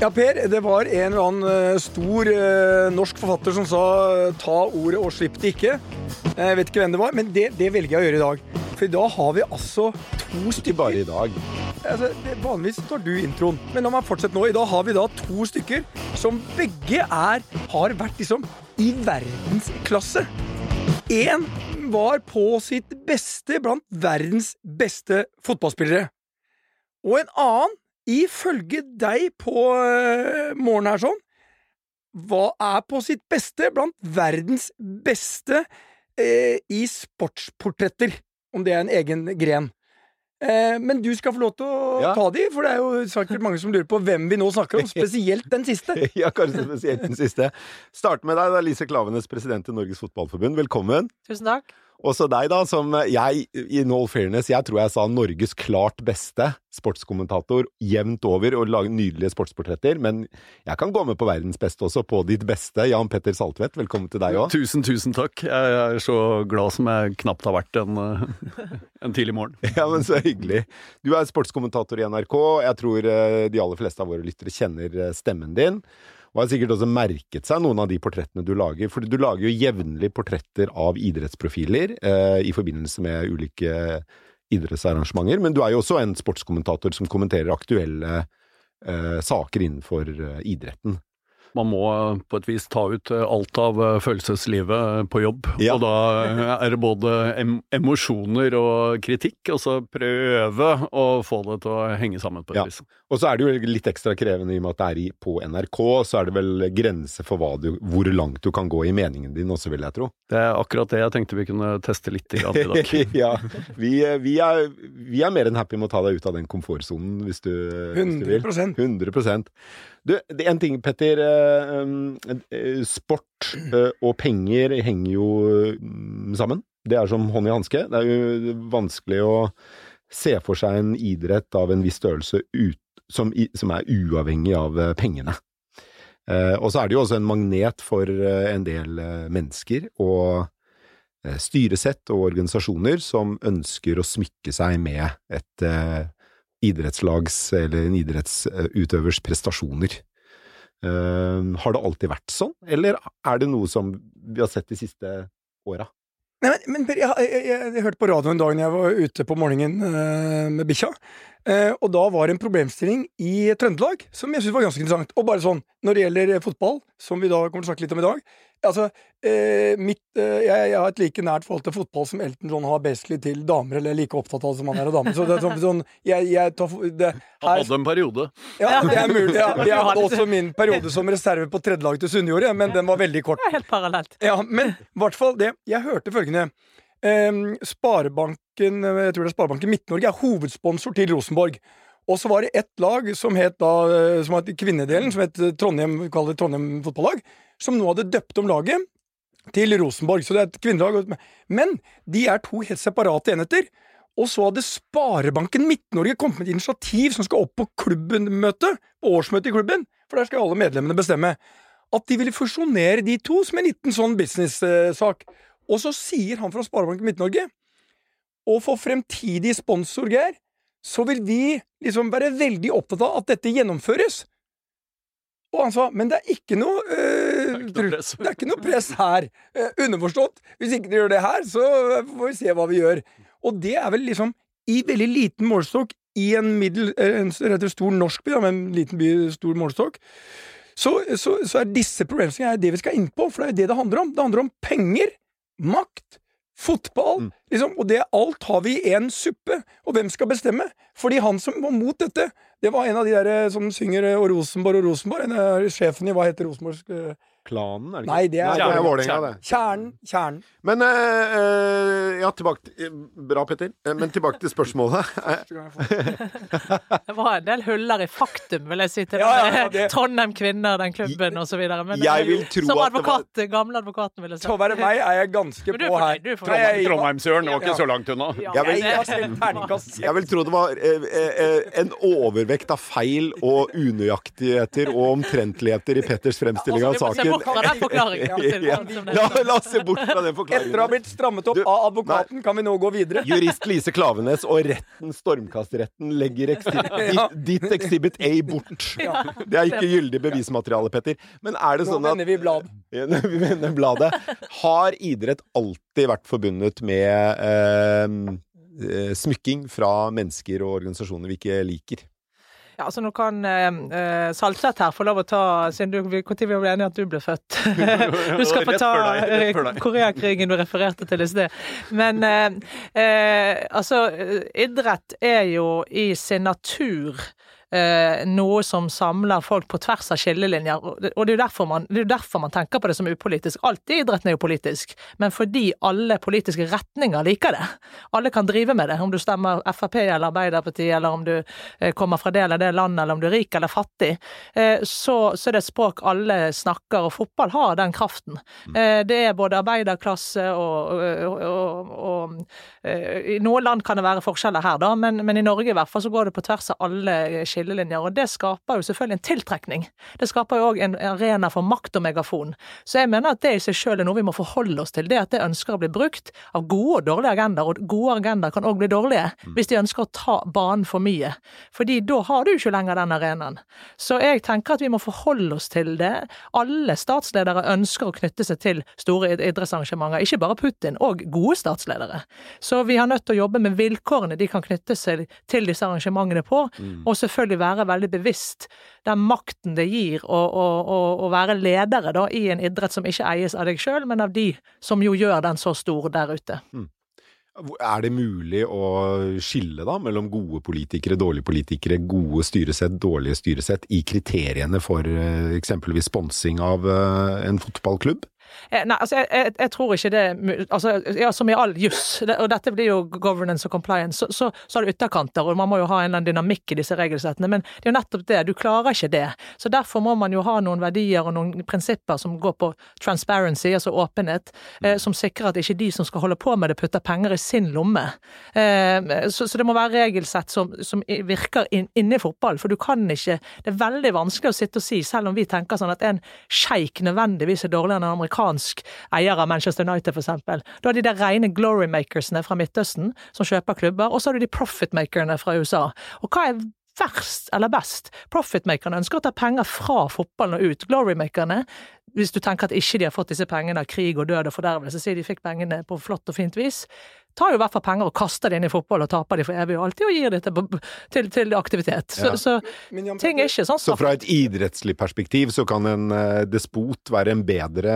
Ja, Per, det var en eller annen eh, stor eh, norsk forfatter som sa eh, 'ta ordet og slipp det ikke'. Jeg vet ikke hvem det var, men det, det velger jeg å gjøre i dag. For i dag har vi altså to stykker bare i dag. altså, det, Vanligvis tar du introen, men la meg fortsette nå. I dag har vi da to stykker som begge er har vært liksom i verdensklasse. Én var på sitt beste blant verdens beste fotballspillere. Og en annen, ifølge deg på uh, morgenen her sånn, hva er på sitt beste blant verdens beste eh, i sportsportretter, om det er en egen gren. Eh, men du skal få lov til å Ja. ta de, for det er jo sikkert mange som lurer på hvem vi nå snakker om, spesielt den siste. Ja, kanskje spesielt den siste. Start med deg, da, Lise Klavenes, president i Norges Fotballforbund. Velkommen. Tusen takk. Også deg, da, som jeg, i all fairness, jeg tror jeg sa Norges klart beste sportskommentator jevnt over og lage nydelige sportsportretter, men jeg kan gå med på verdens beste også, på ditt beste. Jan Petter Saltvedt, velkommen til deg òg. Tusen, tusen takk. Jeg er så glad som jeg knapt har vært en, eh, en tidlig morgen. Ja, men så hyggelig. Du er sportskommentator i NRK. Jeg tror eh, de aller fleste av våre lyttere kjenner eh, stemmen din. Og har sikkert også merket seg noen av de portrettene du lager. For du lager jo jevnlig portretter av idrettsprofiler eh, i forbindelse med ulike idrettsarrangementer. Men du er jo også en sportskommentator som kommenterer aktuelle eh, saker innenfor eh, idretten. Man må eh, på et vis ta ut eh, alt av eh, følelseslivet på jobb. Ja. Og da er det både em emosjoner og kritikk, og så prøve å få det til å henge sammen på et Ja. vis. Og så er det jo litt ekstra krevende i og med at det er i, på NRK, så er det vel grenser for hva du, hvor langt du kan gå i meningen din også, vil jeg tro. Det er akkurat det jeg tenkte vi kunne teste litt i dag. ja, vi, vi, er, vi er mer enn happy med å ta deg ut av den komfortsonen, hvis du, hvis du vil. 100 100 Du, det er en ting, Petter. Eh, um, eh, Sport eh, og penger henger jo mm, sammen. Det er som hånd i hanske. Det er jo vanskelig å se for seg en idrett av en viss størrelse ut, som, som er uavhengig av eh, pengene. Eh, og så er det jo også en magnet for eh, en del eh, mennesker og eh, styresett og organisasjoner som ønsker å smykke seg med et eh, idrettslags eller en idrettsutøvers prestasjoner. Eh, har det alltid vært sånn, eller er det noe som vi har sett de siste åra? Nei, men, men jeg, jeg, jeg, jeg hørte på radioen en dag når jeg var ute på morgenen eh, med bikkja, eh, og da var det en problemstilling i Trøndelag som jeg syntes var ganske interessant. Og bare sånn, når det gjelder fotball, som vi da kommer til å snakke litt om i dag Altså, eh, mitt, eh, jeg, jeg har et like nært forhold til fotball som Elton John har basically til damer, eller like opptatt av det som han er av damer. Så det er sånn, sånn jeg, jeg tar, det, her, Han hadde en periode. ja, det er mulig. Ja, jeg hadde også min periode som reserve på tredjelaget til Sunnjord, men den var veldig kort. Helt parallelt. Ja, men i hvert fall det. Jeg hørte følgende. Ehm, Sparebanken jeg tror det er Sparebanken Midt-Norge er hovedsponsor til Rosenborg. Og så var det ett lag som het da, eh, som het kvinnedelen, som het Trondheim, Trondheim fotballag, som nå hadde døpt om laget til Rosenborg. Så det er et kvinnelag. Men de er to helt separate enheter. Og så hadde Sparebanken Midt-Norge kommet med et initiativ som skal opp på klubbenmøte, årsmøte i klubben, for der skal alle medlemmene bestemme, at de ville fusjonere de to som en liten sånn business-sak. Og så sier han fra Sparebanken Midt-Norge og for fremtidig sponsor, Geir, så vil vi liksom være veldig opptatt av at dette gjennomføres. Og han sa, men det er ikke noe øh, Det er ikke noe det er ikke noe press her. Uh, underforstått, hvis ikke dere gjør det her, så får vi se hva vi gjør. Og det er vel liksom i veldig liten målestokk i en middel, eh, en stor norsk by, med en liten by, stor målestokk, så, så, så er disse problemstillingene det vi skal inn på, for det er jo det det handler om. Det handler om penger, makt, fotball, Mm. liksom, og det alt har vi i én suppe. Og hvem skal bestemme? Fordi han som var mot dette, det var en av de der eh, som synger eh, og Rosenborg og Rosenborg, en av sjefen i hva heter Rosenborgs eh, Klanen, er det ikke? Nei, det er- Nei, det er Vålerenga, det. Kjernen. Kjernen. Men eh, eh, ja, tilbake til Bra, Petter. Eh, Men tilbake til spørsmålet. Eh, Det var en del huller i faktum, vil jeg si, til Ja, ja, det- Trondheim Kvinner, den klubben videre. Men Jeg vil tro som at det var- advokat, gamle advokaten, vil jeg si. Til å være meg er jeg ganske på her. Trondheim-Søren var ikke så langt unna. Ja, Jeg vil- Jeg vil tro det var eh, eh, en overvekt av feil og unøyaktigheter og omtrentligheter i Petters fremstilling av Altså, saken. Bort fra den forklaringen. Ja, la oss se bort fra den forklaringen. Etter å ha blitt strammet opp Du, av advokaten, kan vi nå gå videre. Jurist Lise Klavenes og retten, Stormkastretten, legger exhibit, Ja. ditt, ditt Exhibit A bort. Det er ikke gyldig bevismateriale, Petter. Men er det Nå sånn at vender vi blad. Ja, Vi vender bladet. Har idrett alltid vært forbundet med eh, eh, smykking fra mennesker og organisasjoner vi ikke liker? Ja, altså Nå kan eh, Saltvedt her få lov å ta Siden du Når vi ble enige at du ble født? du skal få ta eh. Koreakrigen du refererte til i sted. Men eh, eh, altså, eh, idrett er jo i sin natur eh, noe som samler folk på tvers av skillelinjer. Og det er jo derfor man, er derfor man tenker på det som upolitisk. Alt i idretten er jo politisk, men fordi alle politiske retninger liker det. Alle kan drive med det, om du stemmer Frp eller Arbeiderpartiet, eller om du eh, kommer fra det eller det landet, eller om du er rik eller fattig, eh, så, så er det et språk alle snakker, og fotball har den kraften. Eh, det er både arbeiderklasse og, og, og, og eh, I noen land kan det være forskjeller her, da, men, men i Norge i hvert fall så går det på tvers av alle skillelinjer, og det skaper jo selvfølgelig en tiltrekning. Det skaper jo òg en arena for makt og megafon. Så jeg mener at det i seg sjøl er noe vi må forholde oss til. Det at det ønsker å bli brukt av gode og dårlige agendaer, og gode agendaer kan òg bli dårlige hvis de ønsker å ta banen for mye. Fordi da har du ikke lenger den arenaen. Så jeg tenker at vi må forholde oss til det. Alle statsledere ønsker å knytte seg til store idrettsarrangementer, ikke bare Putin, og gode statsledere. Så vi har nødt til å jobbe med vilkårene de kan knytte seg til disse arrangementene på, og selvfølgelig være veldig bevisst den makten det gir å, å, å, å være ledere da, i en idrett som ikke eies av deg sjøl, men av de som jo gjør den så stor der ute. Er det mulig å skille da mellom gode politikere, dårlige politikere, gode styresett, dårlige styresett i kriteriene for eh, eksempelvis sponsing av eh, en fotballklubb? Eh, Nei, altså, jeg, jeg, jeg tror ikke det altså, ja, Som i all juss, det, og dette blir jo governance og compliance, så, så, så har du ytterkanter, og man må jo ha en eller annen dynamikk i disse regelsettene. Men det er jo nettopp det, du klarer ikke det. Så derfor må man jo ha noen verdier og noen prinsipper som går på transparency, altså åpenhet, eh, som sikrer at ikke de som skal holde på med det, putter penger i sin lomme. Eh, så, så det må være regelsett som, som virker inn, inni fotball, for du kan ikke Det er veldig vanskelig å sitte og si, selv om vi tenker sånn at en sjeik nødvendigvis er dårligere enn en amerikansk eier av Manchester United, for eksempel. Du har de der rene glorymakersene fra Midtøsten som kjøper klubber, og så har du de profitmakerne fra USA. Og hva er verst eller best? Profitmakerne ønsker å ta penger fra fotballen og ut. Glorymakerne, hvis du tenker at ikke de har fått disse pengene av krig og død og fordervelse, sier de fikk pengene på flott og fint vis, tar jo i hvert fall penger og kaster det inn i fotball og taper de for evig og alltid og gir det til, til, til aktivitet. Så, Ja. så Men men, ting er ikke sånn Så fra et idrettslig perspektiv så kan en eh, despot være en bedre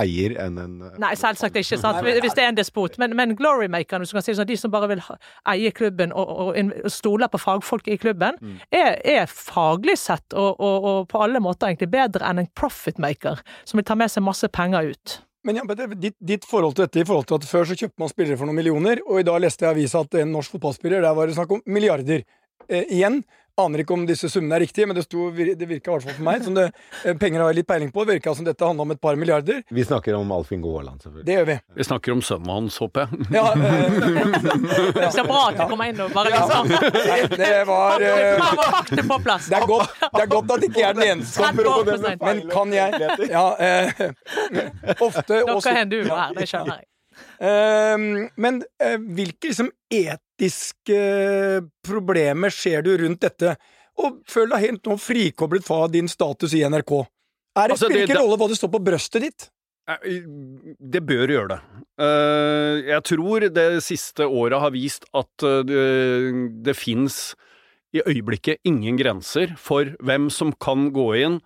eier enn en eh, Nei, selvsagt ikke, sant? Hvis det er en despot. Men, men glorymakerne, hvis du kan si det sånn, de som bare vil eie klubben og, og, og stole på fagfolk i klubben, er, er faglig sett og, og, og på alle måter egentlig bedre enn en profitmaker som vil ta med seg masse penger ut. Men Petter, ditt, ditt forhold til dette i forhold til at før så kjøpte man spillere for noen millioner, og i dag leste jeg i avisa at en norsk fotballspiller, der var det snakk om milliarder. Eh, igjen, aner ikke om disse summene er riktige, men det, sto, det virka i hvert fall for meg som det, eh, penger har litt peiling på, det virka som dette handla om et par milliarder. Vi snakker om Alfin Gåland, selvfølgelig. Det gjør vi. Vi snakker om sønnen hans, håper jeg. Ja, eh, Så bra at du kommer inn og bare ja, liksom det var eh, Prøv å det på plass. det er, godt, det er godt at ikke jeg er den eneste som 30 år for. Men kan jeg Ja, øh, ofte Dere også du her, det skjønner jeg. Ehm, men eh, hvilke liksom etiske problemer ser du rundt dette? Og føl deg helt nå frikoblet fra din status i NRK. Er det, Altså, spiller ikke rolle hva det står på brøstet ditt? Det bør gjøre det. Eh, Jeg tror det siste året har vist at eh, det fins i øyeblikket ingen grenser for hvem som kan gå inn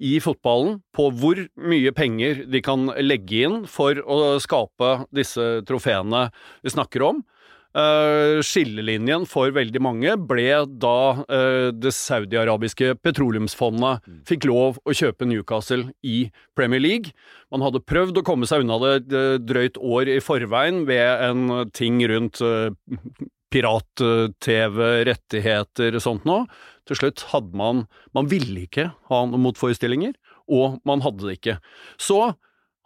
i fotballen, på hvor mye penger de kan legge inn for å skape disse trofeene vi snakker om. Eh, skillelinjen for veldig mange ble da uh, det saudiarabiske petroleumsfondet fikk lov å kjøpe Newcastle i Premier League. Man hadde prøvd å komme seg unna det eh, drøyt år i forveien ved en ting rundt uh, pirat-TV, rettigheter og sånt noe. Til slutt hadde man Man ville ikke ha noen motforestillinger, og man hadde det ikke. Så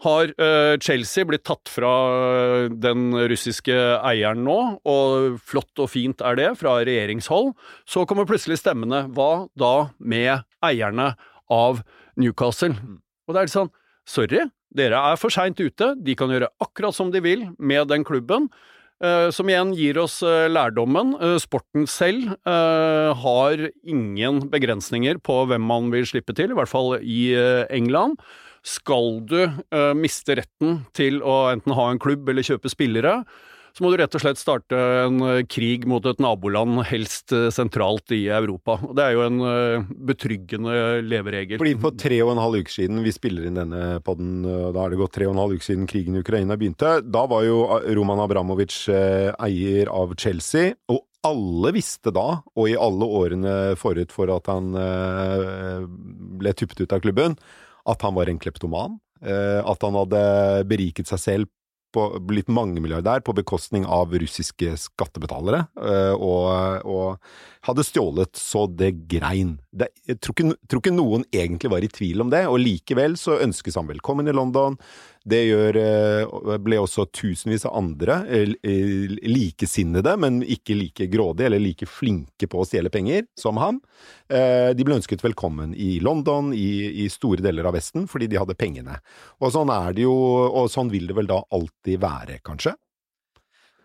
har eh, Chelsea blitt tatt fra eh, den russiske eieren nå, og flott og fint er det, fra regjeringshold. Så kommer plutselig stemmene. Hva da med eierne av Newcastle? Og det er litt sånn sorry, dere er for seint ute, de kan gjøre akkurat som de vil med den klubben. Eh, som igjen gir oss lærdommen. Sporten selv har ingen begrensninger på hvem man vil slippe til, i hvert fall i England. Skal du miste retten til å enten ha en klubb eller kjøpe spillere, så må du rett og slett starte en eh, krig mot et naboland, helst eh, sentralt i Europa. Og Det er jo en betryggende leveregel. Fordi på tre og en halv uke siden vi spiller inn denne podden, da er det gått tre og en halv uke siden krigen i Ukraina begynte, da var jo Roman Abramovic eier av Chelsea. og alle visste da, og i alle årene forut for at han ble tuppet ut av klubben, at han var en kleptoman. At han hadde beriket seg selv på, blitt mangemilliardær på bekostning av russiske skattebetalere, eh, og, og hadde stjålet så det grein. Det, jeg tror ikke, tror ikke, noen egentlig var i tvil om det, og likevel så ønskes han velkommen i London. Det gjør, eh, ble også tusenvis av andre eh, likesinnede, men ikke like grådige eller like flinke på å stjele penger som ham. De ble ønsket velkommen i London, i, i store deler av Vesten, fordi de hadde pengene. Og sånn er det jo, og sånn vil det vel da alltid være, kanskje?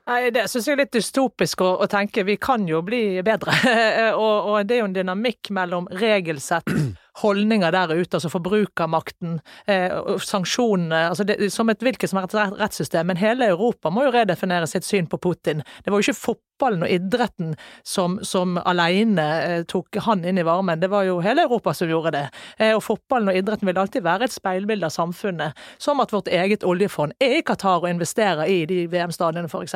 Nei, Det synes jeg er litt dystopisk å, å, tenke. Vi kan jo bli bedre. og, og, det er jo en dynamikk mellom regelsett holdninger der ute, altså forbrukermakten, eh, sanksjonene altså det, Som et hvilket som helst rettssystem. Men hele Europa må jo redefinere sitt syn på Putin. Det var jo ikke fotballen og idretten som, som alene eh, tok han inn i varmen, det var jo hele Europa som gjorde det. Eh, og fotballen og idretten vil alltid være et speilbilde av samfunnet. Som at vårt eget oljefond er i Qatar og investerer i de VM-stadionene, f.eks.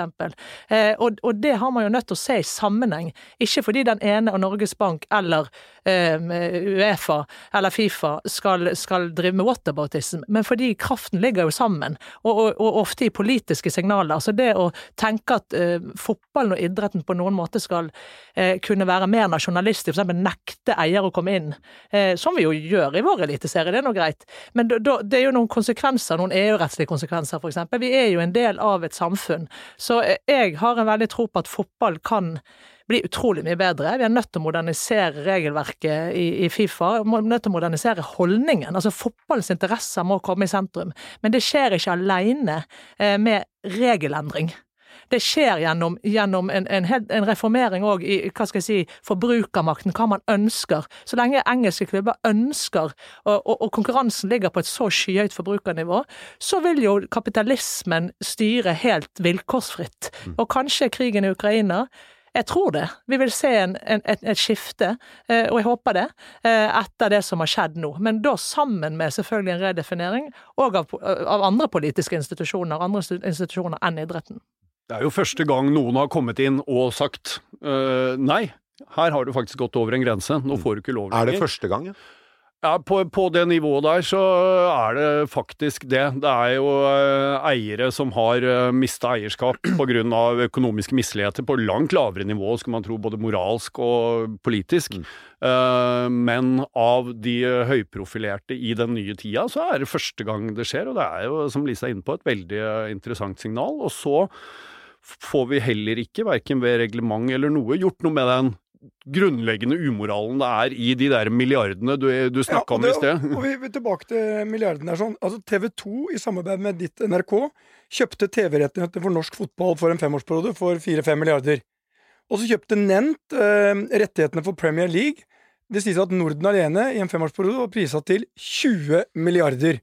Eh, og, og det har man jo nødt til å se i sammenheng. Ikke fordi den ene av Norges Bank eller eh, Uefa eller Fifa skal, skal drive med whataboutism, men fordi kraften ligger jo sammen, og, og, og ofte i politiske signaler. Så det å tenke at uh, fotballen og idretten på noen måte skal uh, kunne være mer nasjonalistisk, f.eks. nekte eier å komme inn, uh, som vi jo gjør i vår eliteserie, det er nå greit, men do, do, det er jo noen konsekvenser, noen EU-rettslige konsekvenser f.eks. Vi er jo en del av et samfunn, så jeg har en veldig tro på at fotball kan bli utrolig mye bedre. Vi er nødt til å modernisere regelverket i, i Fifa. Vi er nødt til å modernisere holdningen. Altså Fotballens interesser må komme i sentrum. Men det skjer ikke alene eh, med regelendring. Det skjer gjennom, gjennom en, en, en, reformering òg i hva skal jeg si, forbrukermakten, hva man ønsker. Så lenge engelske klubber ønsker, og, og, og konkurransen ligger på et så skyhøyt forbrukernivå, så vil jo kapitalismen styre helt vilkårsfritt. Mm. Og kanskje krigen i Ukraina jeg tror det. Vi vil se en, en, et, et, skifte, eh, og jeg håper det, eh, etter det som har skjedd nå. Men da sammen med selvfølgelig en redefinering, og av, av andre politiske institusjoner, andre institusjoner enn idretten. Det er jo første gang noen har kommet inn og sagt uh, nei, her har du faktisk gått over en grense, nå får du ikke lov lenger. Er det første gang? Ja? Ja, på, på, det nivået der så er det faktisk det. Det er jo uh, eiere som har eh, mista eierskap pga. økonomiske misligheter på langt lavere nivå, skulle man tro, både moralsk og politisk. Mm. Uh, men av de høyprofilerte i den nye tida, så er det første gang det skjer. Og det er jo, som Lisa er inne på, et veldig interessant signal. Og så får vi heller ikke, verken ved reglement eller noe, gjort noe med den grunnleggende umoralen det er i de der milliardene du, du snakka ja, om i sted. Og vi vil tilbake til milliardene. Sånn. Altså TV 2 i samarbeid med ditt NRK kjøpte TV-rettigheter for norsk fotball for en femårsperiode for 4-5 milliarder. Og så kjøpte Nent eh, rettighetene for Premier League. Det sies at Norden alene i en femårsperiode var prisa til 20 milliarder.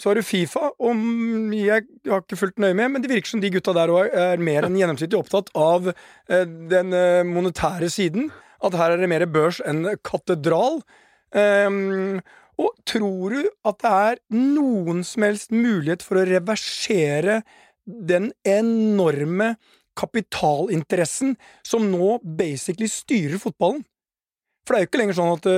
Så har du Fifa, og jeg har ikke fulgt nøye med, men det virker som de gutta der òg er mer enn gjennomsnittlig opptatt av eh, den eh, monetære siden. At her er det mer børs enn katedral. Um, og tror du at det er noen som helst mulighet for å reversere den enorme kapitalinteressen som nå basically styrer fotballen? For det er jo ikke lenger sånn at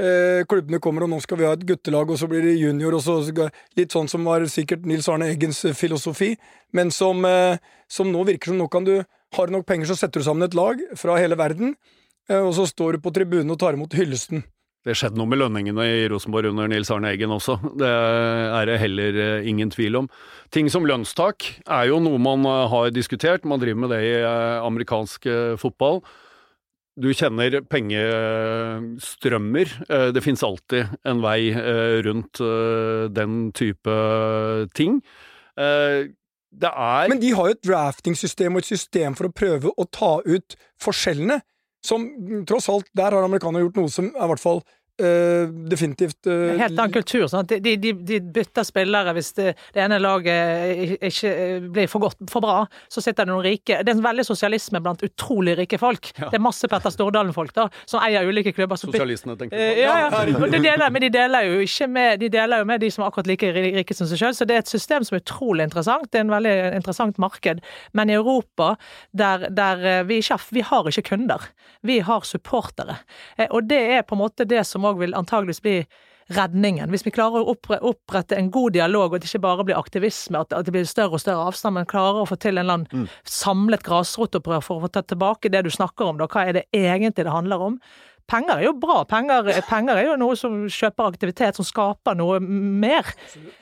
eh, klubbene kommer, og nå skal vi ha et guttelag, og så blir det junior, og så Litt sånn som var sikkert Nils Arne Eggens eh, filosofi, men som, eh, som nå virker som nå kan du Har du nok penger, så setter du sammen et lag fra hele verden, eh, og så står du på tribunen og tar imot hyllesten. Det skjedde noe med lønningene i Rosenborg under Nils Arne Eggen også, det er det heller eh, ingen tvil om. Ting som lønnstak er jo noe man eh, har diskutert, man driver med det i amerikansk fotball. Du kjenner pengestrømmer. Eh, Det fins alltid en vei eh, rundt eh, den type ting. Det er Men de har jo et drafting-system og et system for å prøve å ta ut forskjellene. Som tross alt, der har amerikanerne gjort noe som er i hvert fall eh, definitivt Uh, En helt annen kultur. Sånn at de, de, de bytter spillere hvis det, det ene laget ikke eh, blir for godt, for bra. Så sitter det noen rike Det er en veldig sosialisme blant utrolig rike folk. Det er masse Petter Stordalen-folk da, som eier ulike klubber. som Sosialistene, tenker du på. Ja, ja. Og de deler, men de deler jo ikke med De deler jo med de som er akkurat like rike som seg sjøl, så det er et system som er utrolig interessant. Det er en veldig interessant marked. Men i Europa, der, der vi ikke har, vi har ikke kunder, vi har supportere. Og det er på en måte det som òg vil antageligvis bli redningen. Hvis vi klarer å opprette en god dialog, og at det ikke bare blir aktivisme, at, det blir større og større avstand, men klarer å få til en eller annen samlet grasrotopprør for å få ta tilbake det du snakker om, da. Hva er det egentlig det handler om? Penger er jo bra. Penger, penger er jo noe som kjøper aktivitet, som skaper noe mer.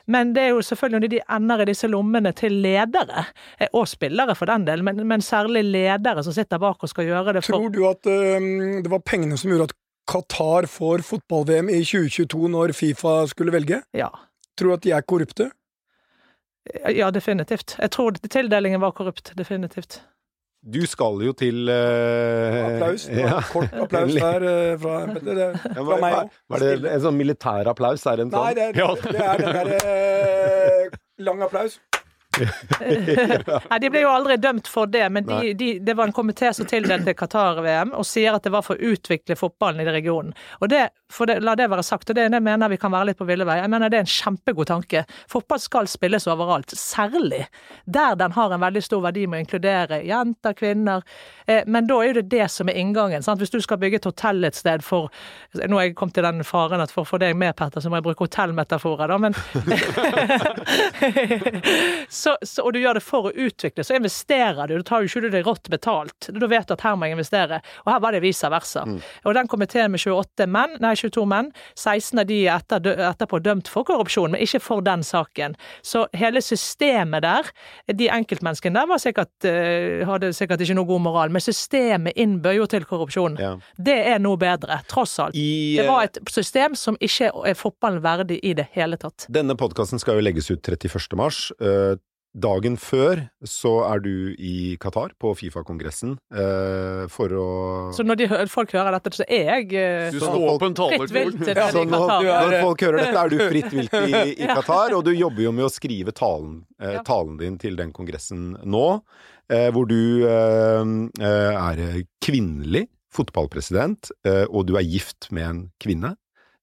Men det er jo selvfølgelig når de ender i disse lommene til ledere, eh, og spillere for den del, men, men særlig ledere som sitter bak og skal gjøre det for Tror du at eh, det var pengene som gjorde at Qatar får fotball-VM i 2022 når Fifa skulle velge? Ja. Tror du at de er korrupte? Ja, definitivt. Jeg tror tildelingen var korrupt. Definitivt. Du skal jo til uh, Applaus. Ja. Kort applaus der uh, fra Petter. Det, Ja, fra var, meg òg. var det en sånn militær applaus? Er det en Nei, sånn? det, er- Ja. det er den derre uh, lang applaus. Nei, De ble jo aldri dømt for det, men de, de, det var en komité som tildelte Qatar-VM, og sier at det var for å utvikle fotballen i regionen. Og det, det, La det være sagt, og det, det mener vi kan være litt på ville vei. Jeg mener det er en kjempegod tanke. Fotball skal spilles overalt, særlig der den har en veldig stor verdi med å inkludere jenter, kvinner. Eh, men da er jo det det som er inngangen. Sant? Hvis du skal bygge et hotell et sted for Nå har jeg kommet til den faren at for å få deg med, Petter, så må jeg bruke hotellmetaforer, da, men så, så, og du gjør det for å utvikle, så investerer du. Da tar jo ikke du det rått betalt. Da vet du at her må jeg investere. Og her var det vice versa. Og den komiteen med 28 menn, nei 22 menn, 16 av de er etter, etterpå dømt for korrupsjon, men ikke for den saken. Så hele systemet der, de enkeltmenneskene der var sikkert, eh, hadde sikkert ikke noe god moral, men systemet innbød jo til korrupsjon. Ja. Det er noe bedre, tross alt. I, Det var et system som ikke er fotballen verdig i det hele tatt. Denne podkasten skal jo legges ut 31. mars. Dagen før så er du i Qatar, på Fifa-kongressen, eh, for å Så når de, folk hører dette, så er jeg eh, Du Så står folk- på en fritt vilt talerstol. Ja, når, Qatar. når folk hører dette, er du fritt vilt i, i Qatar, og du jobber jo med å skrive talen, eh, talen din til den kongressen nå, eh, hvor du eh, eh, er kvinnelig fotballpresident, eh, og du er gift med en kvinne.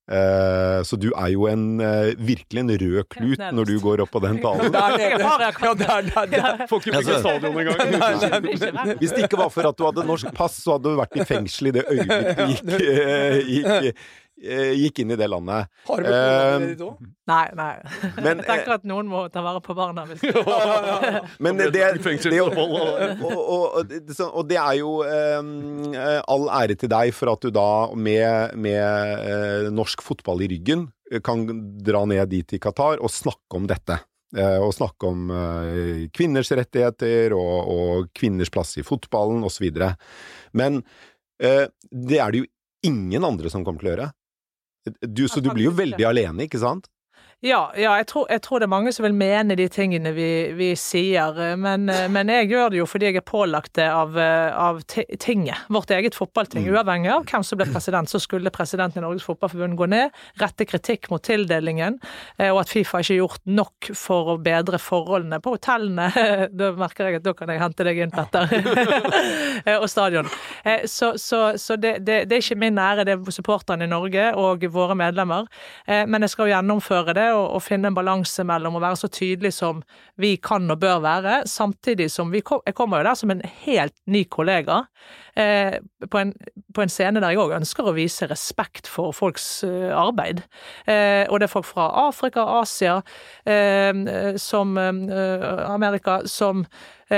Eh, så du er jo en, eh, virkelig en rød klut når du går opp på den talen. Der nede. Ja, der, der, der. Får ikke bygge stadion engang. Hvis det ikke var for at du hadde norsk pass, så hadde du vært i fengsel i det øyeblikket du gikk, eh, gikk, gikk inn i det landet. Har du blitt noe Eh, ditt også? Nei, nei. Men, Jeg tenker at noen må ta vare på barna. Hvis Men det, det det og, og, og, det- og det er jo um, all ære til deg for at du da med, med eh, norsk fotball i ryggen eh, kan dra ned dit i Qatar og snakke om dette. Eh, og snakke om eh, kvinners rettigheter og, og kvinners plass i fotballen osv. Men eh, det er det jo ingen andre som kommer til å gjøre. Du, så du blir jo veldig alene, ikke sant? Ja, ja jeg, tror, jeg tror det er mange som vil mene de tingene vi, vi sier, men, men jeg gjør det jo fordi jeg er pålagt det av, av tinget. Vårt eget fotballting. Uavhengig av hvem som ble president, så skulle presidenten i Norges Fotballforbund gå ned, rette kritikk mot tildelingen, eh, og at Fifa ikke har gjort nok for å bedre forholdene på hotellene. Da merker jeg at da kan jeg hente deg inn, Petter. Eh, og stadion. Eh, Så, så, så det, det, det er ikke min ære, det er supporterne i Norge og våre medlemmer. Eh, Men jeg skal jo gjennomføre det og, å finne en balanse mellom å være så tydelig som vi kan og bør være, samtidig som vi kom, Jeg kommer jo der som en helt ny kollega. Eh, på, en, på en scene der jeg òg ønsker å vise respekt for folks eh, arbeid. Eh, og det er folk fra Afrika, Asia, som Amerika, som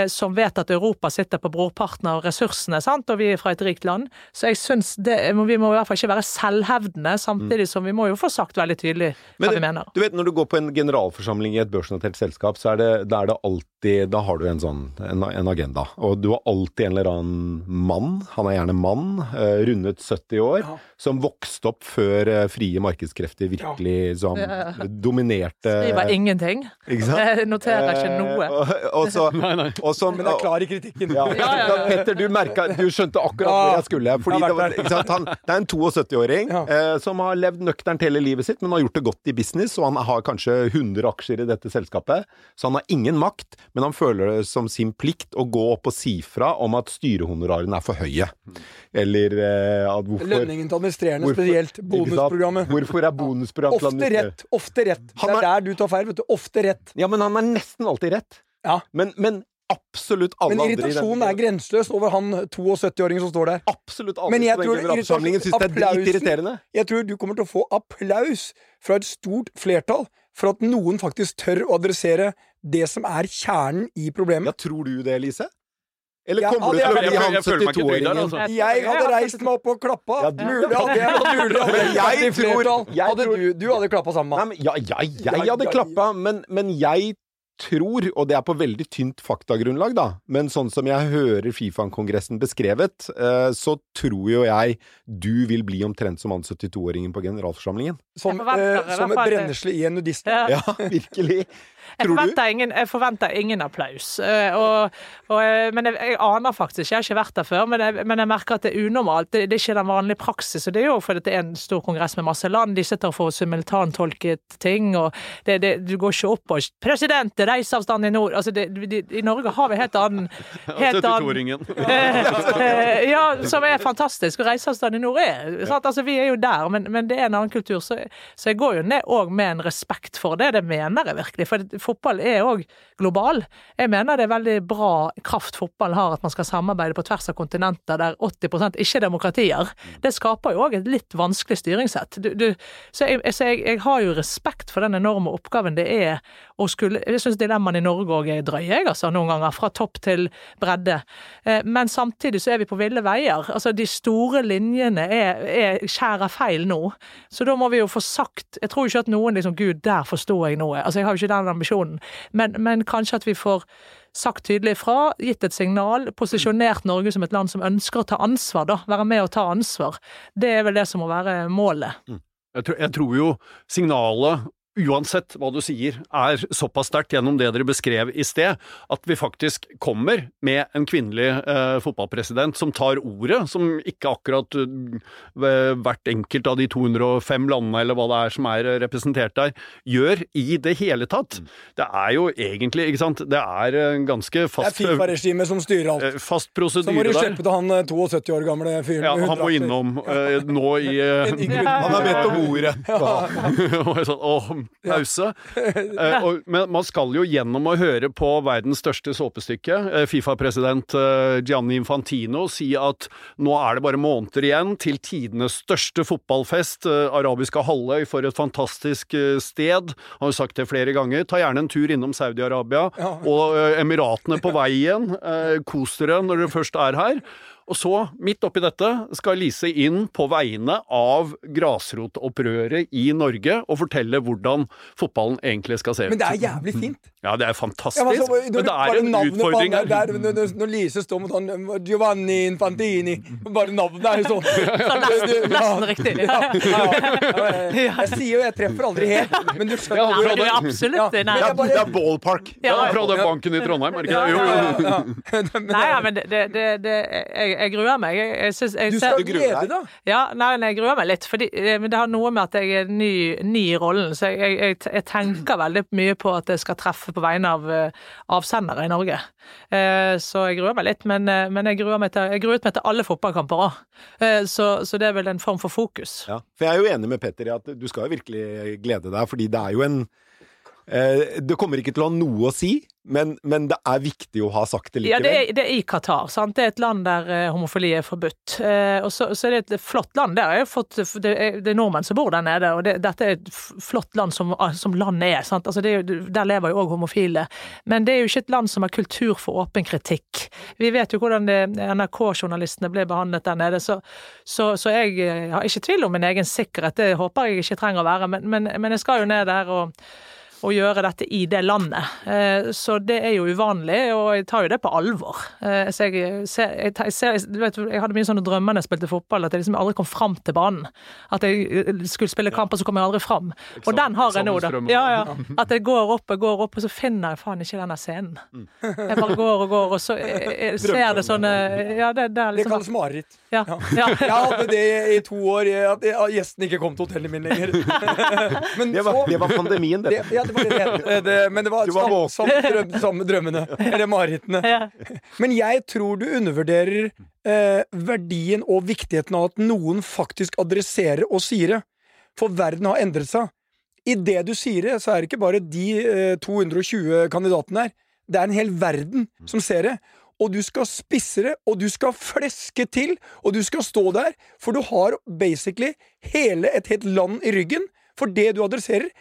som vet at Europa sitter på brorparten av ressursene, sant? og vi er fra et rikt land. Så jeg syns det, vi må i hvert fall ikke være selvhevdende, samtidig som vi må jo få sagt veldig tydelig hva Men vi mener. Du vet, når du går på en generalforsamling i et børsnotert selskap, så er det, da er det alltid Da har du en sånn en, en agenda. Og du har alltid en eller annen mann, han er gjerne mann, eh, rundet 70 år, Ja. som vokste opp før eh, frie markedskrefter virkelig som dominerte Skriver ingenting. Ikke sant? Jeg noterer ikke noe. Eh, og, og så, Nei, nei. og som, Men det er klar i kritikken. ja, Ja, ja, ja. Petter, du merka Du skjønte akkurat Ja, hvor jeg skulle. Fordi det, var, ikke sant? Han, det er en 72-åring Ja. eh, som har levd nøkternt hele livet sitt, men har gjort det godt i business, og han har kanskje 100 aksjer i dette selskapet. Så han har ingen makt, men han føler det som sin plikt å gå opp og si fra om at styrehonorarene er for høye. Eller eh, at hvorfor Lønningen til administrerende Hvorfor- spesielt. Bonusprogrammet. Hvorfor er bonusprogram til Ofte rett. Ofte rett. Det er er- der du tar feil, vet du. Ofte rett. Ja, men han er nesten alltid rett. Ja. Men, men absolutt alle andre i den- irritasjonen er grenseløs over han 72-åringen som står der. Absolutt alle Men jeg tror generalforsamlingen syns det er dritirriterende. Jeg tror du kommer til å få applaus fra et stort flertall for at noen faktisk tør å adressere det som er kjernen i problemet. Ja, tror du det, Elise? Eller Ja, du til å bli han jeg føler meg ikke trygg der, 72-åringen? altså. Jeg hadde reist meg opp og klappa. Ja, du- Mulig hadde jeg hadde jeg Jeg vært i tror- jeg Hadde du, du hadde klappa sammen med men, ja, jeg, jeg hadde klappa, men, men jeg tror, og det er på veldig tynt faktagrunnlag, da, men sånn som jeg hører Fifa-kongressen beskrevet, eh, så tror jo jeg du vil bli omtrent som han 72-åringen på generalforsamlingen. Som, eh, som et brennesle i en nudist. Ja. Ja, virkelig. Jeg forventer, ingen, jeg forventer ingen applaus. eh, Og, og, eh, men jeg, jeg aner faktisk jeg har ikke vært der før, men jeg, men jeg merker at det er unormalt. Det, det er ikke den vanlige praksis. Og det er jo fordi det er en stor kongress med masse land. De sitter og får simultantolket ting, og det, det, du går ikke opp og 'President, reiseavstand i nord' Altså, I Norge har vi helt annen helt annen 72-åringen. Eh, ja, som er fantastisk. Og reiseavstand i nord er sant? Altså, Vi er jo der, men, men det er en annen kultur. Så, så jeg går jo ned òg med en respekt for det. Det mener jeg virkelig. For fotball er òg global. Jeg mener det er veldig bra kraft fotball har, at man skal samarbeide på tvers av kontinenter der 80% ikke er demokratier. Det skaper jo òg et litt vanskelig styringssett. Du, du, så jeg, så jeg, jeg har jo respekt for den enorme oppgaven det er å skulle Jeg syns dilemmaene i Norge òg er drøye, jeg, altså, noen ganger. Fra topp til bredde. Eh, Men samtidig så er vi på ville veier. Altså, de store linjene er, er skjærer feil nå. Så da må vi jo få sagt Jeg tror ikke at noen liksom Gud, der forstår jeg noe. Altså, jeg har jo ikke den ambisjonen. Men, men kanskje at vi får sagt tydelig fra, gitt et signal, posisjonert Norge som et land som ønsker å ta ansvar, da. Være med å ta ansvar. Det er vel det som må være målet. Jeg tror, jeg tror jo signalet, uansett hva du sier, er såpass sterkt gjennom det dere beskrev i sted, at vi faktisk kommer med en kvinnelig eh, fotballpresident som tar ordet, som ikke akkurat eh, hvert enkelt av de 205 landene eller hva det er som er eh, representert der, gjør i det hele tatt. Det er jo egentlig, ikke sant, det er ganske fast Det er Fifa-regimet som styrer alt. Fast prosedyre der. Så må du slippe til han eh, 72 år gamle fyren Ja, han må innom eh, nå i eh, Han har bedt om ordet. Ja. sånn, åh, pause. Ja. og, men man skal jo gjennom å høre på verdens største såpestykke, eh, Fifa-president eh, Gianni Infantino, si at nå er det bare måneder igjen til tidenes største fotballfest. Eh, arabiske halvøy for et fantastisk eh, sted. Han har jo sagt det flere ganger. Ta gjerne en tur innom Saudi-Arabia Ja. og eh, Emiratene på vei igjen. kos dere når dere først er her. Og så, midt oppi dette, skal Lise inn på vegne av grasrotopprøret i Norge og fortelle hvordan fotballen egentlig skal se ut. Men det er jævlig fint. Ja, det er fantastisk, Ja, men altså, men det er en utfordring her. der, når, når Lise står mot han eh, Giovanni Infantini Bare navnet er jo sånn. Så nesten, nesten riktig. Ja, ja, ja. Jeg sier jo jeg treffer aldri helt, men du skjønner er det- absolutt Ja, nei. men Det er, bare- det er ballpark. Ja, Ja, fra den banken i Trondheim, er det ikke det? Jo, jo, Nei, ja, men det, det, det, det jeg, jeg gruer meg. Jeg, jeg, synes, jeg Du skal glede deg. Ja, nei, nei, jeg gruer meg litt, fordi, eh, men det har noe med at jeg er ny, ny i rollen. Så jeg, tenker veldig mye på at jeg skal treffe på vegne av eh, avsendere i Norge. Eh, Så jeg gruer meg litt, men, eh, men jeg gruer meg til, jeg gruet meg til alle fotballkamper òg. Så, så det er vel en form for fokus. Ja, for jeg er jo enig med Petter i at du skal jo virkelig glede deg, fordi det er jo en eh, Det kommer ikke til å ha noe å si Men, men det er viktig å ha sagt det Ja, likevel. det er, det er i Qatar. sant? Det er et land der eh, homofili er forbudt. Eh, og så, så er det et flott land. Der har fått, det, er, det er nordmenn som bor der nede, og det, dette er et flott land som, som landet er. sant? Altså det, er der lever jo òg homofile. Men det er jo ikke et land som har kultur for åpen kritikk. Vi vet jo hvordan NRK-journalistene ble behandlet der nede, så, så, så jeg eh, har ikke tvil om min egen sikkerhet. Det håper jeg ikke trenger å være, men, men, men jeg skal jo ned der og å gjøre dette i det landet. Eh, Så det er jo uvanlig, og jeg tar jo det på alvor. Eh, Så jeg, ser, jeg, ser, jeg, vet, jeg hadde mye sånne drømmer da jeg spilte fotball, at jeg liksom aldri kom fram til banen. At jeg eh, skulle spille kamp, og så kom jeg aldri fram. Og den har jeg nå, da. Ja, ja. At jeg går opp og går opp, og så finner jeg faen ikke denne scenen. Jeg bare går og går, og så jeg, ser det sånne Ja, det, det er Det liksom kalles mareritt. Ja, ja. Jeg hadde det i to år, at gjestene gjesten ikke kom til hotellet mitt lenger. Men Det var, så det var pandemien, det, det. ja, det var det det men det var Du var samme, samme, drøm, samme drømmene. Eller marerittene. ja. Men jeg tror du undervurderer eh, verdien og viktigheten av at noen faktisk adresserer og sier det. For verden har endret seg. I det du sier det, så er det ikke bare de eh, 220 kandidatene her. Det er en hel verden som ser det. Og du skal spisse det, og du skal fleske til, og du skal stå der, for du har basically hele et helt land i ryggen. For det du adresserer,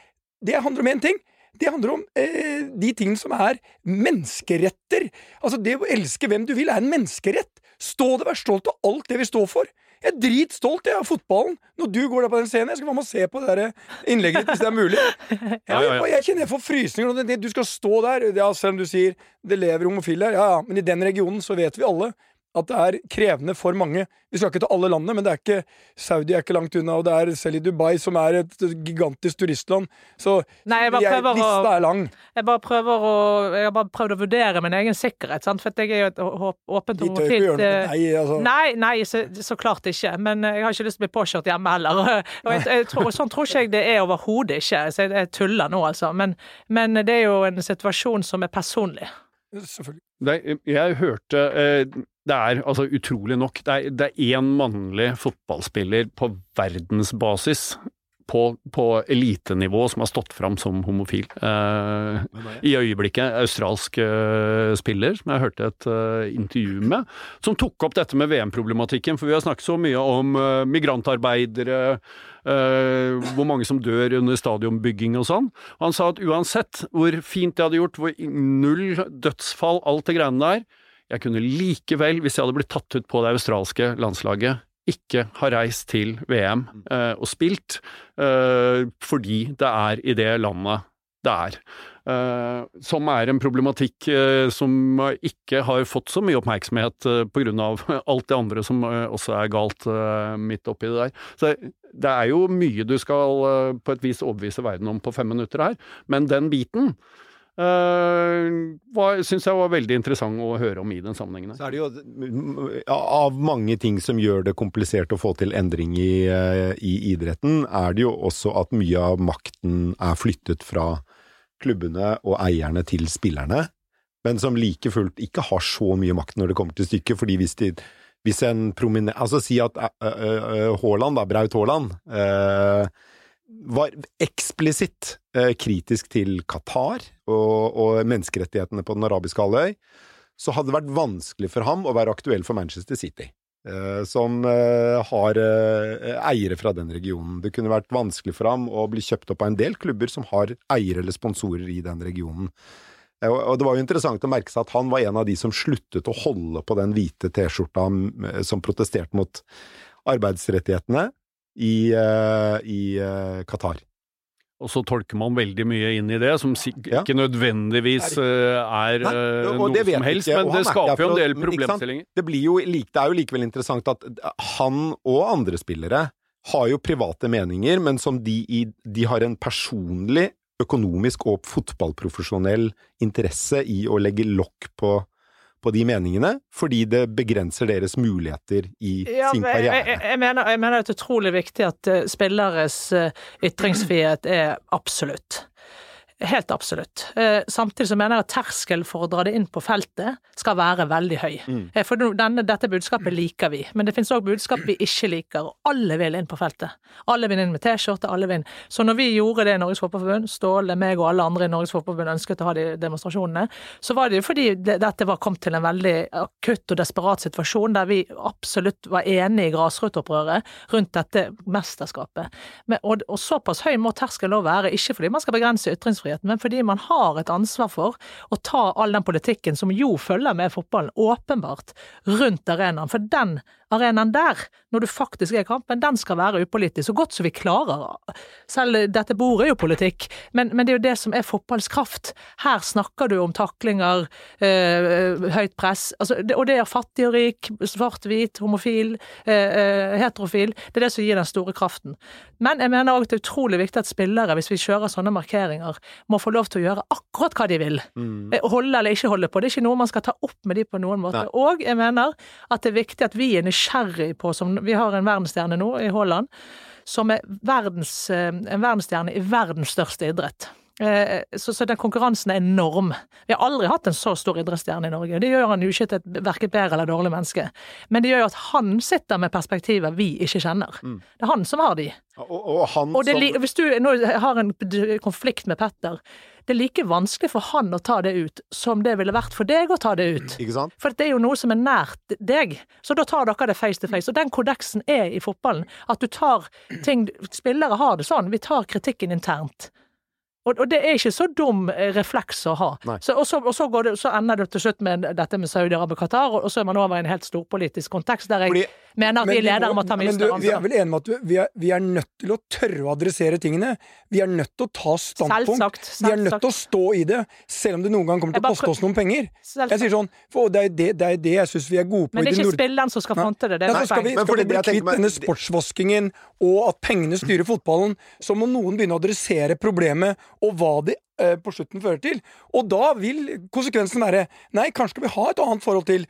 det handler om én ting. Det handler om eh, de tingene som er menneskeretter. Altså, det å elske hvem du vil, er en menneskerett. Stå det, vær stolt av alt det vi står for. Jeg er dritstolt jeg, av fotballen. Når du går der på den scenen, jeg skal være med og se på det der innlegget ditt hvis det er mulig. Jeg, jeg, jeg kjenner jeg får frysninger. Du skal stå der. Ja, selv om du sier det lever homofile her, ja ja, men i den regionen så vet vi alle at det er krevende for mange. Vi skal ikke til alle landene, men det er ikke Saudi er ikke langt unna, og det er selv i Dubai, som er et gigantisk turistland. Så Nei, jeg jeg, lista er lang. Jeg bare prøver å Jeg har bare prøvd å vurdere min egen sikkerhet, sant? for jeg er jo et åpent og gjøre noe eh. Altså. Nei, nei så, så klart ikke. Men eh, jeg har ikke lyst til å bli påkjørt hjemme heller. Og jeg, jeg tror, sånn tror ikke jeg det er overhodet ikke. Så jeg tuller nå, altså. Men, men det er jo en situasjon som er personlig. Selvfølgelig. Det, jeg hørte eh, Det er altså utrolig nok er, det er én mannlig fotballspiller på verdensbasis på, på elitenivå som har stått fram som homofil. Eh, I øyeblikket australsk eh, spiller, som jeg hørte et eh, intervju med, som tok opp dette med VM-problematikken. For vi har snakket så mye om eh, migrantarbeidere, eh, hvor mange som dør under stadionbygging og sånn. Han sa at uansett hvor fint de hadde gjort, hvor null dødsfall, alt det greiene der, jeg kunne likevel, hvis jeg hadde blitt tatt ut på det australske landslaget, ikke har reist til VM eh, og spilt, eh, fordi det er i det landet det er. Eh, som er en problematikk eh, som ikke har fått så mye oppmerksomhet eh, av alt det andre som eh, også er galt eh, midt oppi det der. Så det er jo mye du skal på et vis overbevise verden om på fem minutter her, men den biten uh, syns jeg var veldig interessant å høre om i den sammenhengen. Så er det jo Av mange ting som gjør det komplisert å få til endring i, eh, i idretten, er det jo også at mye av makten er flyttet fra klubbene og eierne til spillerne, men som like fullt ikke har så mye makt når det kommer til stykket, fordi hvis de hvis en prominent Altså si at eh, Haaland, da, Braut Haaland, eh, var eksplisitt eh, kritisk til Qatar og, og menneskerettighetene på den arabiske halvøy, så hadde det vært vanskelig for ham å være aktuell for Manchester City. eh, Som eh, har eiere fra den regionen. Det kunne vært vanskelig for ham å bli kjøpt opp av en del klubber som har eiere eller sponsorer i den regionen. Og og det var jo interessant å merke seg at han var en av de som sluttet å holde på den hvite T-skjorta mm, som protesterte mot arbeidsrettighetene i, eh, i eh, Qatar. Og så tolker man veldig mye inn i det, som ikke nødvendigvis eh, er Nei, noe som helst, ikke, men det er skaper jo en del problemstillinger. Det, blir jo, det er jo likevel interessant at han og andre spillere har jo private meninger, men som de, i, de har en personlig, økonomisk og fotballprofesjonell interesse i å legge lokk på, på de meningene, fordi det begrenser deres muligheter i Ja, sin karriere. jeg, jeg, jeg, mener, jeg mener det er utrolig viktig at eh, spilleres eh, ytringsfrihet er absolutt. Helt absolutt. Eh, Samtidig så mener jeg at terskelen for å dra det inn på feltet, skal være veldig høy. Mm. For denne, dette budskapet liker vi, men det finnes òg budskap vi ikke liker, og alle vil inn på feltet. Alle vil inn med T-skjorte, alle vil inn. Så når vi gjorde det i Norges Fotballforbund, Ståle, meg og alle andre i Norges Fotballforbund ønsket å ha de demonstrasjonene, så var det jo fordi dette var kommet til en veldig akutt og desperat situasjon der vi absolutt var enige i grasrotopprøret rundt dette mesterskapet. Men, og, og såpass høy må terskelen òg være, ikke fordi man skal begrense ytringsfriheten, men fordi man har et ansvar for å ta all den politikken som jo følger med fotballen, åpenbart, rundt arenaen. For den arenaen der, når du faktisk er i kampen, den skal være upolitisk, så godt som vi klarer. Selv dette bordet er jo politikk, men, men det er jo det som er fotballens kraft. Her snakker du om taklinger, øh, høyt press, altså, og det er fattig og rik, svart, hvit, homofil, eh, heterofil. Det er det som gir den store kraften. Men jeg mener òg det er utrolig viktig at spillere, hvis vi kjører sånne markeringer, må få lov til å gjøre akkurat hva de vil. Mm. Holde eller ikke holde på. Det er ikke noe man skal ta opp med de på noen måte. Nei. Og jeg mener at det er viktig at vi er nysgjerrig på, som vi har en verdensstjerne nå i Holland, som er verdens, eh, en verdensstjerne i verdens største idrett. Eh, Så, så den konkurransen er enorm. Vi har aldri hatt en så stor idrettsstjerne i Norge. Det gjør han jo ikke til et verket bedre eller dårlig menneske. Men det gjør jo at han sitter med perspektiver vi ikke kjenner. Det er han som har de. Og, og han Og det, som hvis du nå har en konflikt med Petter, det er like vanskelig for han å ta det ut som det ville vært for deg å ta det ut. For det er jo noe som er nært deg, så da tar dere det face to face. Og den kodeksen er i fotballen, at du tar ting Spillere har det sånn, vi tar kritikken internt. Og, og det er ikke så dum eh, refleks å ha. Så, og så, og så, går det, så ender det til slutt med dette med Saudi-Arabia og Qatar, og, og så er man over i en helt storpolitisk kontekst der jeg Fordi- mener at Men vi vi ledere må ta mye større ansvar. Vi er vel enige om at vi, er, vi er nødt til å tørre å adressere tingene. Vi er nødt til å ta standpunkt. Selvsagt, Vi er nødt til å stå i det, selv om det noen gang kommer til å koste oss noen penger. Selvsagt. Jeg sier sånn, for det er det, det, er det jeg syns vi er gode på Men det er ikke spilleren som skal fronte det. det er så skal vi, skal vi bli kvitt denne sportsvaskingen og at pengene styrer fotballen, så må noen begynne å adressere problemet og hva det eh, på slutten fører til. Og da vil konsekvensen være nei, kanskje skal vi ha et annet forhold til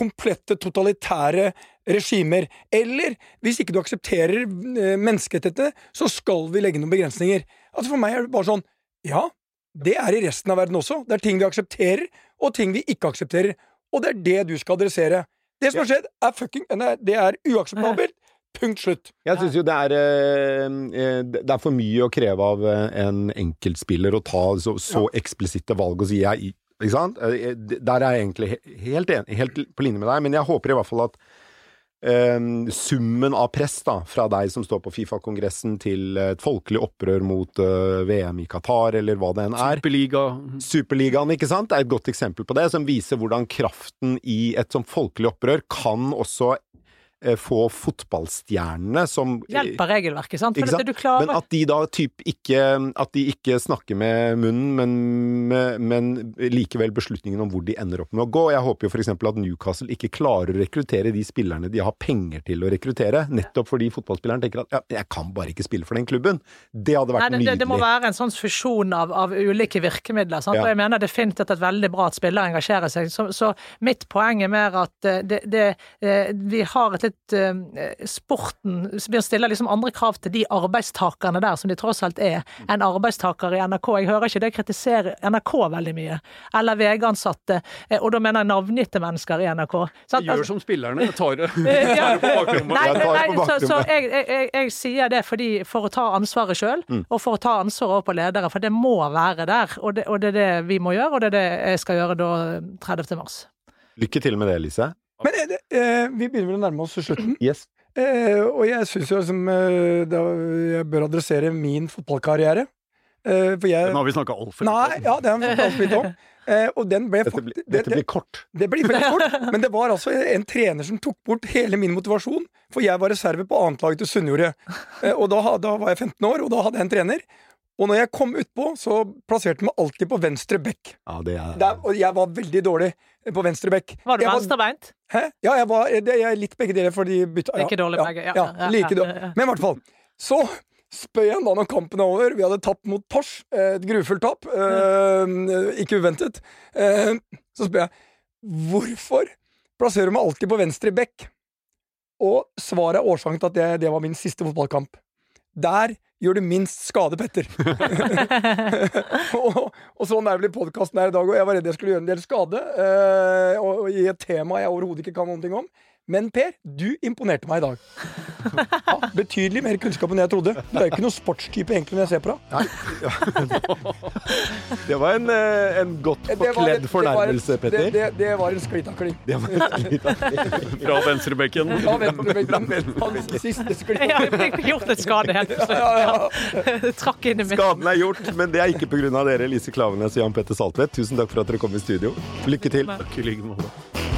komplette totalitære regimer. Eller hvis ikke du aksepterer eh, menneskerettighetene, så skal vi legge noen begrensninger. Altså For meg er det bare sånn Ja, det er i resten av verden også. Det er ting vi aksepterer, og ting vi ikke aksepterer. Og det er det du skal adressere. Det som har skjedd, er fucking nei, Det er uakseptabelt. Punkt slutt. Jeg syns jo det er eh, eh, Det er for mye å kreve av en enkeltspiller å ta så, så eksplisitte valg og si jeg Ikke sant? Eh, Der er jeg egentlig helt, enig, helt på linje med deg, men jeg håper i hvert fall at um, summen av press da, fra deg som står på Fifa-kongressen til et folkelig opprør mot uh, VM i Qatar, eller hva det enn er, Superliga. Superligaen, ikke sant, Det er et godt eksempel på det, som viser hvordan kraften i et sånt folkelig opprør kan også eh, få fotballstjernene som Hjelper regelverket, sant? For sant? du klarer Men at de da typ ikke At de ikke snakker med munnen, men, men likevel beslutningen om hvor de ender opp med å gå. Jeg håper jo for eksempel at Newcastle ikke klarer å rekruttere de spillerne de har penger til å rekruttere, nettopp fordi fotballspilleren tenker at ja, jeg kan bare ikke spille for den klubben. Det hadde vært Nei, det, nydelig. det må være en sånn fusjon av, av ulike virkemidler. Sant? Ja. Og jeg mener definitivt at det er veldig bra at spillere engasjerer seg. Så, så mitt poeng er mer at eh, det, det, eh, vi har et litt eh, Sporten blir stiller liksom andre krav til de arbeidstakerne der, som de tross alt er, enn arbeidstakere i NRK. Jeg hører ikke det kritisere NRK veldig mye. Eller VG-ansatte. eh, Og da mener jeg navngitte mennesker i NRK. Sant? gjør Altså- som spillerne. Tar det, ja. tar det på bakrommet. Nei, Jeg nei, så, så jeg, jeg, jeg, jeg sier det fordi, for å ta ansvaret sjøl, Mm. og for å ta ansvaret over på ledere. For det må være der, og det, og det er det vi må gjøre, og det er det jeg skal gjøre da 30. mars. Lykke til med det, Lise. Men eh, eh, vi begynner vel å nærme oss slutten. Yes. Eh, og jeg syns jo liksom eh, jeg bør adressere min fotballkarriere. Eh, for jeg Den har vi snakka altfor Nei, ja, det har vi snakket litt om. Eh, og den ble Dette, blir- det, dette det, blir kort. det blir veldig kort. Men det var altså en trener som tok bort hele min motivasjon. For jeg var reserve på annetlaget til Sunnjordet. Eh, og da, da var jeg 15 år, og da hadde jeg en trener. Og når jeg kom utpå, så plasserte de meg alltid på venstre bekk. Ja, det er Der, og jeg var veldig dårlig på venstre bekk. Var du venstrebeint? Hæ? Ja, jeg var det, jeg er litt begge deler, for de bytta Like dårlig ja, begge, ja, Ja, ja, like ja, dårlig. ja, ja. Men i hvert fall. Så spøy jeg da når kampen er over. Vi hadde tapt mot Tors. eh, Et grufullt tap. eh, ikke uventet. Eh, så spør jeg hvorfor plasserer du meg alltid på venstre bekk? Og svaret er årsaken til at det, det var min siste fotballkamp. Der gjør det minst skade, Petter. og, og sånn er vel i podkasten her i dag òg. Jeg var redd jeg skulle gjøre en del skade. uh, og, og i et tema jeg overhodet ikke kan noen ting om. Men Per, du imponerte meg i dag. Ja, betydelig mer kunnskap enn jeg trodde. Du er jo ikke noen sportstype egentlig når jeg ser på deg. Det var en, eh, en godt Det forkledd det fornærmelse, Petter. det, det var en sklitakling. Det var en sklitakling. Fra venstrebekken. Fra venstrebekken. Hans siste sklitakling. Ja, jeg fikk gjort et skade helt til slutt. Trakk inn i midten. Skaden er gjort, men det er ikke pga. dere, Lise Klavenes og Jan Petter Saltvedt. Tusen takk for at dere kom i studio. Lykke til. Takk i like måte.